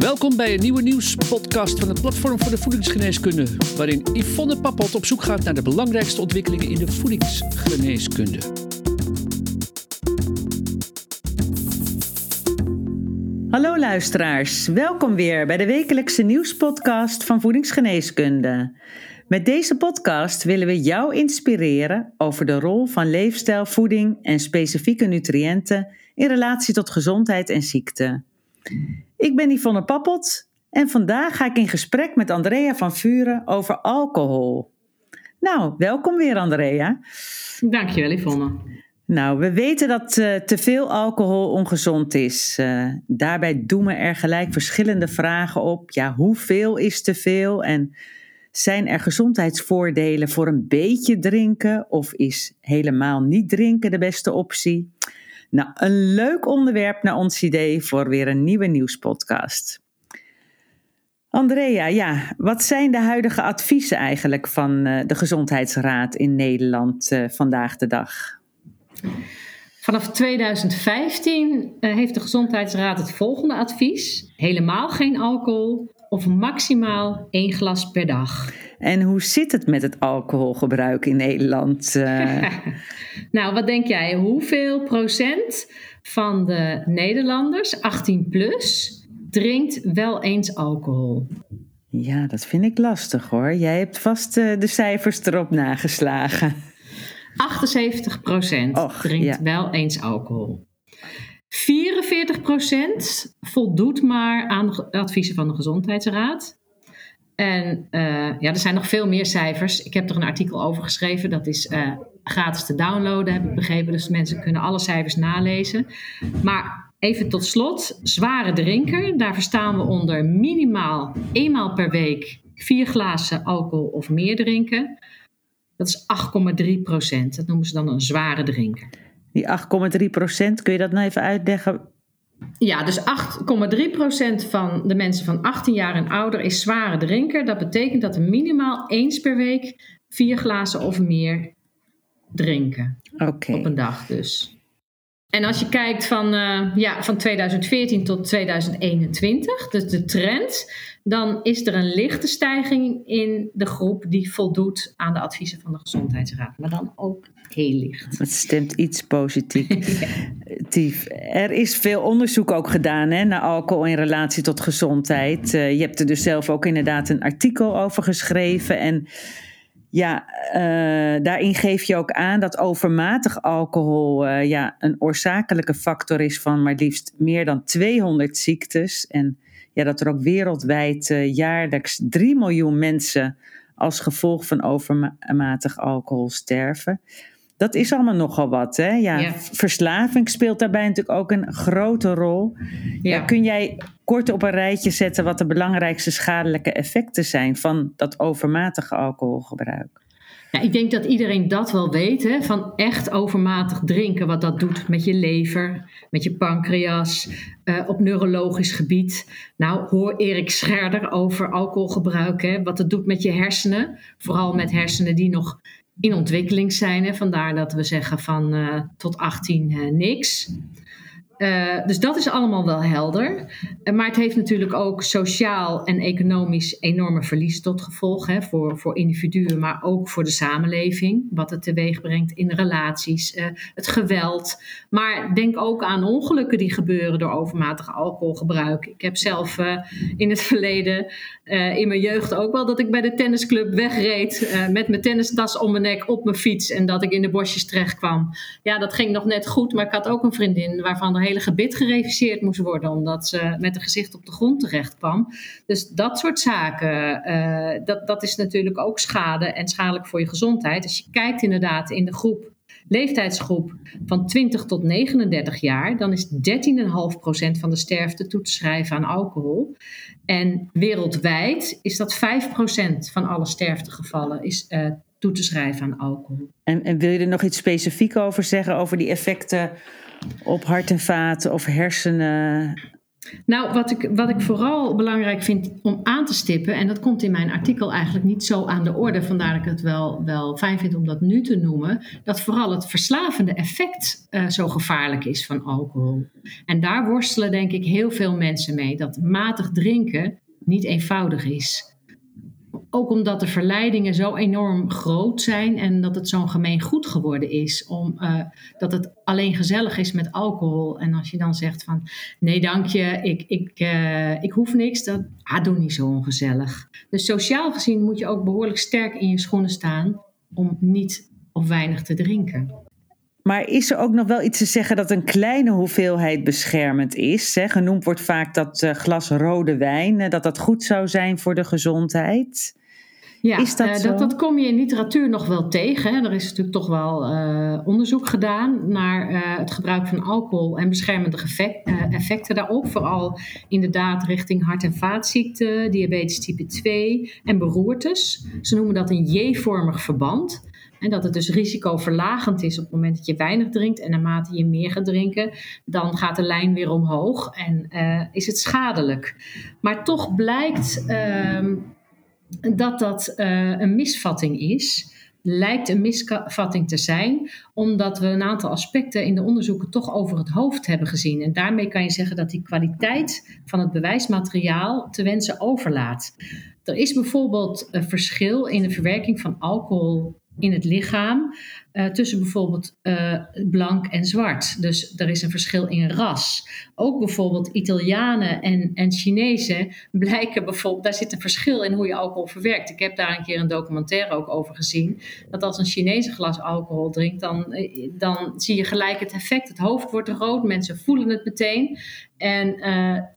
Welkom bij een nieuwe nieuwspodcast van het Platform voor de Voedingsgeneeskunde, waarin Yvonne Pappot op zoek gaat naar de belangrijkste ontwikkelingen in de voedingsgeneeskunde. Hallo luisteraars, welkom weer bij de wekelijkse nieuwspodcast van Voedingsgeneeskunde. Met deze podcast willen we jou inspireren over de rol van leefstijl, voeding en specifieke nutriënten in relatie tot gezondheid en ziekte. Ik ben Yvonne Pappot en vandaag ga ik in gesprek met Andrea van Vuren over alcohol. Nou, welkom weer Andrea. Dankjewel Yvonne. Nou, we weten dat uh, te veel alcohol ongezond is. Uh, daarbij doemen er gelijk verschillende vragen op. Ja, hoeveel is te veel? En zijn er gezondheidsvoordelen voor een beetje drinken? Of is helemaal niet drinken de beste optie? Nou, een leuk onderwerp naar ons idee voor weer een nieuwe nieuwspodcast. Andrea, ja, wat zijn de huidige adviezen eigenlijk van uh, de Gezondheidsraad in Nederland uh, vandaag de dag? Vanaf 2015 uh, heeft de Gezondheidsraad het volgende advies: helemaal geen alcohol of maximaal één glas per dag. En hoe zit het met het alcoholgebruik in Nederland? Uh... nou, wat denk jij? Hoeveel procent van de Nederlanders, 18 plus, drinkt wel eens alcohol? Ja, dat vind ik lastig hoor. Jij hebt vast uh, de cijfers erop nageslagen. 78 procent drinkt ja. wel eens alcohol. 44% voldoet maar aan de adviezen van de Gezondheidsraad. En uh, ja, er zijn nog veel meer cijfers. Ik heb er een artikel over geschreven. Dat is uh, gratis te downloaden, heb ik begrepen. Dus mensen kunnen alle cijfers nalezen. Maar even tot slot, zware drinker. Daar verstaan we onder minimaal eenmaal per week vier glazen alcohol of meer drinken. Dat is 8,3 procent. Dat noemen ze dan een zware drinker. Die 8,3 procent, kun je dat nou even uitleggen? Ja, dus 8,3 procent van de mensen van 18 jaar en ouder is zware drinker. Dat betekent dat er minimaal eens per week vier glazen of meer drinken. Okay. Op een dag dus. En als je kijkt van, uh, ja, van 2014 tot 2021, dus de trend, dan is er een lichte stijging in de groep die voldoet aan de adviezen van de Gezondheidsraad. Maar dan ook heel licht. Het stemt iets positief. Er is veel onderzoek ook gedaan hè, naar alcohol in relatie tot gezondheid. Uh, je hebt er dus zelf ook inderdaad een artikel over geschreven. En ja, uh, daarin geef je ook aan dat overmatig alcohol uh, ja, een oorzakelijke factor is van maar liefst meer dan 200 ziektes. En ja, dat er ook wereldwijd uh, jaarlijks 3 miljoen mensen als gevolg van overmatig alcohol sterven. Dat is allemaal nogal wat. Hè? Ja, ja. Verslaving speelt daarbij natuurlijk ook een grote rol. Ja. Ja, kun jij kort op een rijtje zetten wat de belangrijkste schadelijke effecten zijn van dat overmatige alcoholgebruik? Ja, ik denk dat iedereen dat wel weet, hè? van echt overmatig drinken, wat dat doet met je lever, met je pancreas, uh, op neurologisch gebied. Nou, hoor Erik Scherder over alcoholgebruik, hè? wat het doet met je hersenen, vooral met hersenen die nog in ontwikkeling zijn. Hè? Vandaar dat we zeggen van uh, tot 18 uh, niks. Uh, dus dat is allemaal wel helder. Uh, maar het heeft natuurlijk ook sociaal en economisch enorme verlies tot gevolg. Hè, voor, voor individuen, maar ook voor de samenleving. Wat het teweeg brengt in relaties, uh, het geweld. Maar denk ook aan ongelukken die gebeuren door overmatig alcoholgebruik. Ik heb zelf in het verleden, in mijn jeugd ook wel, dat ik bij de tennisclub wegreed. met mijn tennistas om mijn nek op mijn fiets. En dat ik in de bosjes terecht kwam. Ja, dat ging nog net goed. Maar ik had ook een vriendin waarvan de hele gebit gereviseerd moest worden, omdat ze met een gezicht op de grond terecht kwam. Dus dat soort zaken, uh, dat, dat is natuurlijk ook schade en schadelijk voor je gezondheid. Als je kijkt inderdaad in de groep, leeftijdsgroep van 20 tot 39 jaar, dan is 13,5% van de sterfte toe te schrijven aan alcohol. En wereldwijd is dat 5% van alle sterftegevallen is uh, toe te schrijven aan alcohol. En, en wil je er nog iets specifiek over zeggen, over die effecten op hart en vaten of hersenen Nou, wat ik, wat ik vooral belangrijk vind om aan te stippen, en dat komt in mijn artikel eigenlijk niet zo aan de orde, vandaar dat ik het wel, wel fijn vind om dat nu te noemen, dat vooral het verslavende effect uh, zo gevaarlijk is van alcohol. En daar worstelen denk ik heel veel mensen mee, dat matig drinken niet eenvoudig is. Ook omdat de verleidingen zo enorm groot zijn en dat het zo'n gemeen goed geworden is. Om, uh, dat het alleen gezellig is met alcohol. En als je dan zegt van nee dank je, ik, ik, uh, ik hoef niks, dan ah, doe niet zo ongezellig. Dus sociaal gezien moet je ook behoorlijk sterk in je schoenen staan om niet of weinig te drinken. Maar is er ook nog wel iets te zeggen dat een kleine hoeveelheid beschermend is? Genoemd wordt vaak dat uh, glas rode wijn, dat dat goed zou zijn voor de gezondheid. Ja, is dat, uh, dat, dat, kom je in literatuur nog wel tegen. Hè. Er is natuurlijk toch wel uh, onderzoek gedaan naar uh, het gebruik van alcohol en beschermende effect, effecten daarop. Vooral inderdaad richting hart- en vaatziekten, diabetes type 2 en beroertes. Ze noemen dat een J-vormig verband. En dat het dus risicoverlagend is op het moment dat je weinig drinkt. En naarmate je meer gaat drinken, dan gaat de lijn weer omhoog en is het schadelijk. Maar toch blijkt uh, dat dat uh, een misvatting is. Lijkt een misvatting te zijn, omdat we een aantal aspecten in de onderzoeken toch over het hoofd hebben gezien. En daarmee kan je zeggen dat die kwaliteit van het bewijsmateriaal te wensen overlaat. Er is bijvoorbeeld een verschil in de verwerking van alcohol in het lichaam uh, tussen bijvoorbeeld uh, blank en zwart. Dus er is een verschil in ras. Ook bijvoorbeeld Italianen en, en Chinezen blijken bijvoorbeeld, daar zit een verschil in hoe je alcohol verwerkt. Ik heb daar een keer een documentaire ook over gezien. Dat als een Chinese glas alcohol drinkt, dan, eh, dan zie je gelijk het effect. Het hoofd wordt rood, mensen voelen het meteen. En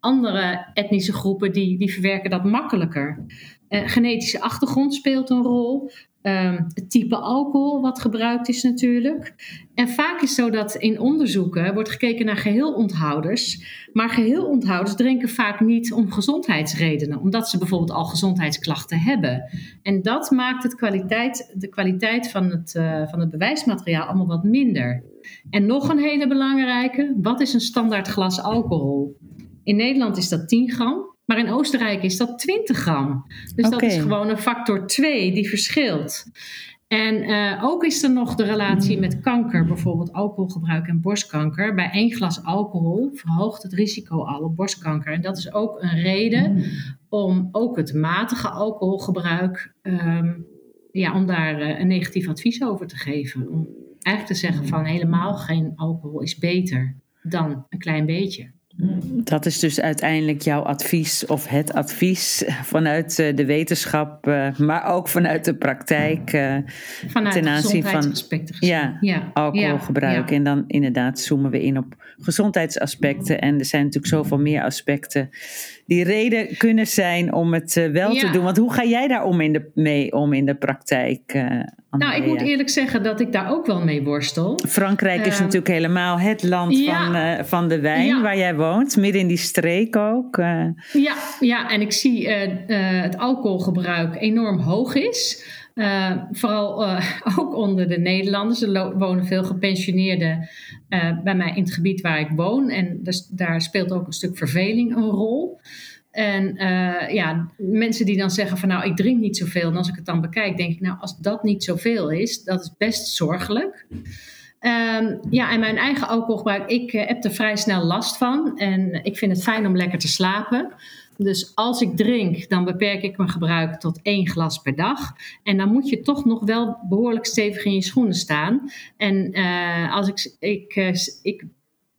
andere etnische groepen die, die verwerken dat makkelijker. Genetische achtergrond speelt een rol. Um, het type alcohol wat gebruikt is natuurlijk. En vaak is zo dat in onderzoeken wordt gekeken naar geheelonthouders. Maar geheelonthouders drinken vaak niet om gezondheidsredenen. Omdat ze bijvoorbeeld al gezondheidsklachten hebben. En dat maakt het kwaliteit, de kwaliteit van het, uh, van het bewijsmateriaal allemaal wat minder. En nog een hele belangrijke. Wat is een standaard glas alcohol? In Nederland is dat 10 gram. Maar in Oostenrijk is dat 20 gram. Dus okay. dat is gewoon een factor 2 die verschilt. En uh, ook is er nog de relatie met kanker, bijvoorbeeld alcoholgebruik en borstkanker. Bij één glas alcohol verhoogt het risico al op borstkanker. En dat is ook een reden om ook het matige alcoholgebruik, um, ja, om daar uh, een negatief advies over te geven. Om eigenlijk te zeggen van helemaal geen alcohol is beter dan een klein beetje. Dat is dus uiteindelijk jouw advies of het advies vanuit eh, de wetenschap, eh, maar ook vanuit de praktijk. Eh, vanuit ten aanzien van ja, ja, alcoholgebruik. Ja, en dan inderdaad zoomen we in op gezondheidsaspecten. En er zijn natuurlijk zoveel meer aspecten die reden kunnen zijn om het wel te doen. Want hoe ga jij daar om in de, mee om in de praktijk? Nou, ik moet eerlijk zeggen dat ik daar ook wel mee worstel. Frankrijk is uh, natuurlijk helemaal het land van, uh, van de wijn waar jij woont, midden in die streek ook. Uh. Ja, ja, en ik zie het alcoholgebruik enorm hoog is. vooral ook onder de Nederlanders. Er wonen veel gepensioneerden bij mij in het gebied waar ik woon. En dus, daar speelt ook een stuk verveling een rol. En ja, mensen die dan zeggen van nou, ik drink niet zoveel. En als ik het dan bekijk, denk ik nou, als dat niet zoveel is, dat is best zorgelijk. Um, ja, en mijn eigen alcoholgebruik, ik uh, heb er vrij snel last van. En ik vind het fijn om lekker te slapen. Dus als ik drink, dan beperk ik mijn gebruik tot één glas per dag. En dan moet je toch nog wel behoorlijk stevig in je schoenen staan. En uh, als ik, ik, ik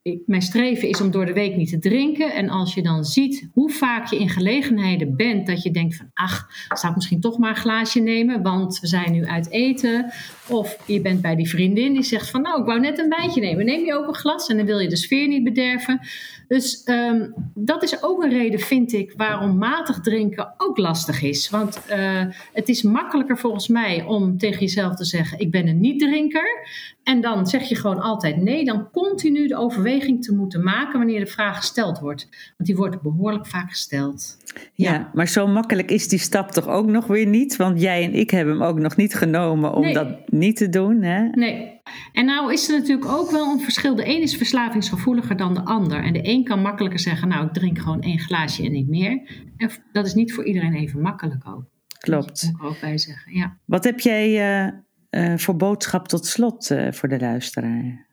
ik, mijn streven is om door de week niet te drinken. En als je dan ziet hoe vaak je in gelegenheden bent dat je denkt van ach, zou ik misschien toch maar een glaasje nemen, want we zijn nu uit eten. Of je bent bij die vriendin die zegt van nou, ik wou net een wijntje nemen. Neem je ook een glas en dan wil je de sfeer niet bederven. Dus um, dat is ook een reden, vind ik, waarom matig drinken ook lastig is. Want uh, het is makkelijker volgens mij om tegen jezelf te zeggen: ik ben een niet-drinker. En dan zeg je gewoon altijd nee, dan continu de overweging te moeten maken wanneer de vraag gesteld wordt. Want die wordt behoorlijk vaak gesteld. Ja, ja, maar zo makkelijk is die stap toch ook nog weer niet? Want jij en ik hebben hem ook nog niet genomen om nee. dat niet te doen. Hè? Nee. En nou is er natuurlijk ook wel een verschil. De een is verslavingsgevoeliger dan de ander. En de een kan makkelijker zeggen, nou ik drink gewoon één glaasje en niet meer. En dat is niet voor iedereen even makkelijk ook. Klopt. Dat moet ik ook bij zeggen, ja. Wat heb jij uh, uh, voor boodschap tot slot uh, voor de luisteraar?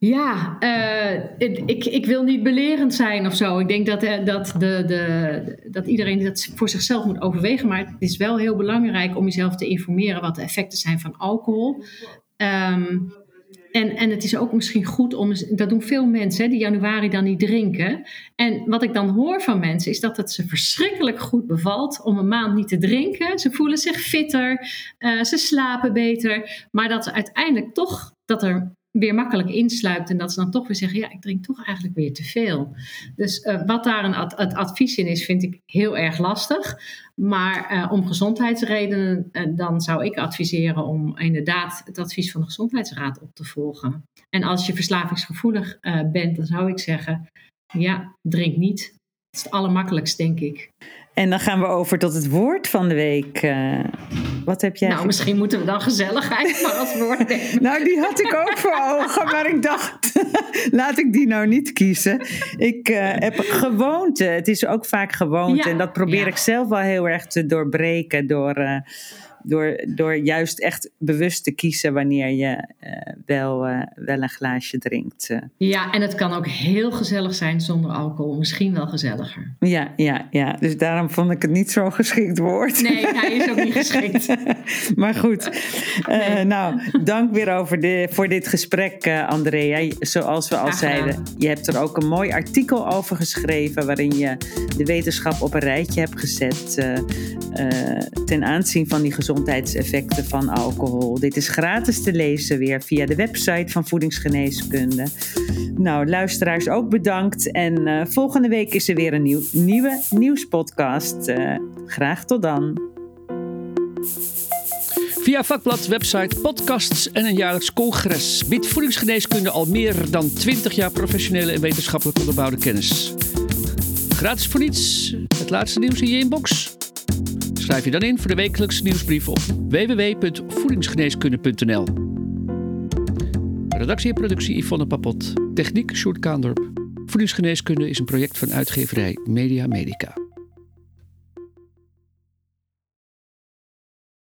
Ja, uh, ik, ik wil niet belerend zijn of zo. Ik denk dat, dat, de, de, dat iedereen dat voor zichzelf moet overwegen. Maar het is wel heel belangrijk om jezelf te informeren wat de effecten zijn van alcohol. Um, en, en het is ook misschien goed om, dat doen veel mensen hè, die januari dan niet drinken. En wat ik dan hoor van mensen is dat het ze verschrikkelijk goed bevalt om een maand niet te drinken. Ze voelen zich fitter, uh, ze slapen beter. Maar dat ze uiteindelijk toch, dat er weer makkelijk insluipt en dat ze dan toch weer zeggen, ja, ik drink toch eigenlijk weer te veel. Dus uh, wat daar een ad het advies in is, vind ik heel erg lastig. Maar uh, om gezondheidsredenen, uh, dan zou ik adviseren om inderdaad het advies van de Gezondheidsraad op te volgen. En als je verslavingsgevoelig bent, dan zou ik zeggen, ja, drink niet. Dat is het allermakkelijkst, denk ik. En dan gaan we over tot het woord van de week. Wat heb jij? Nou, misschien moeten we dan gezelligheid maar als woord nemen. nou, die had ik ook voor ogen, maar ik dacht, laat ik die nou niet kiezen. Ik uh, heb gewoonte. Het is ook vaak gewoonte. Ja, en dat probeer ja. ik zelf wel heel erg te doorbreken door. Uh, door, door juist echt bewust te kiezen wanneer je uh, wel, uh, wel een glaasje drinkt. Uh. Ja, en het kan ook heel gezellig zijn zonder alcohol. Misschien wel gezelliger. Ja, ja, ja. Dus daarom vond ik het niet zo'n geschikt woord. Nee, hij is ook niet geschikt. maar goed. Nee. Nou, dank weer over de, voor dit gesprek, Andrea. Zoals we al zeiden, je hebt er ook een mooi artikel over geschreven... waarin je de wetenschap op een rijtje hebt gezet... ten aanzien van die gezondheid gezondheidseffecten van alcohol. Dit is gratis te lezen weer via de website van Voedingsgeneeskunde. Nou, luisteraars ook bedankt. En uh, volgende week is er weer een nieuw, nieuwe nieuwspodcast. Uh, graag tot dan. Via vakblad, website, podcasts en een jaarlijks congres biedt voedingsgeneeskunde al meer dan 20 jaar professionele en wetenschappelijk onderbouwde kennis. Gratis voor niets, het laatste nieuws in je inbox. Schrijf je dan in voor de wekelijkse nieuwsbrief op www.voedingsgeneeskunde.nl. Redactie en productie Yvonne Papot. Techniek Sjoerd Kaandorp. Voedingsgeneeskunde is een project van uitgeverij Media Medica.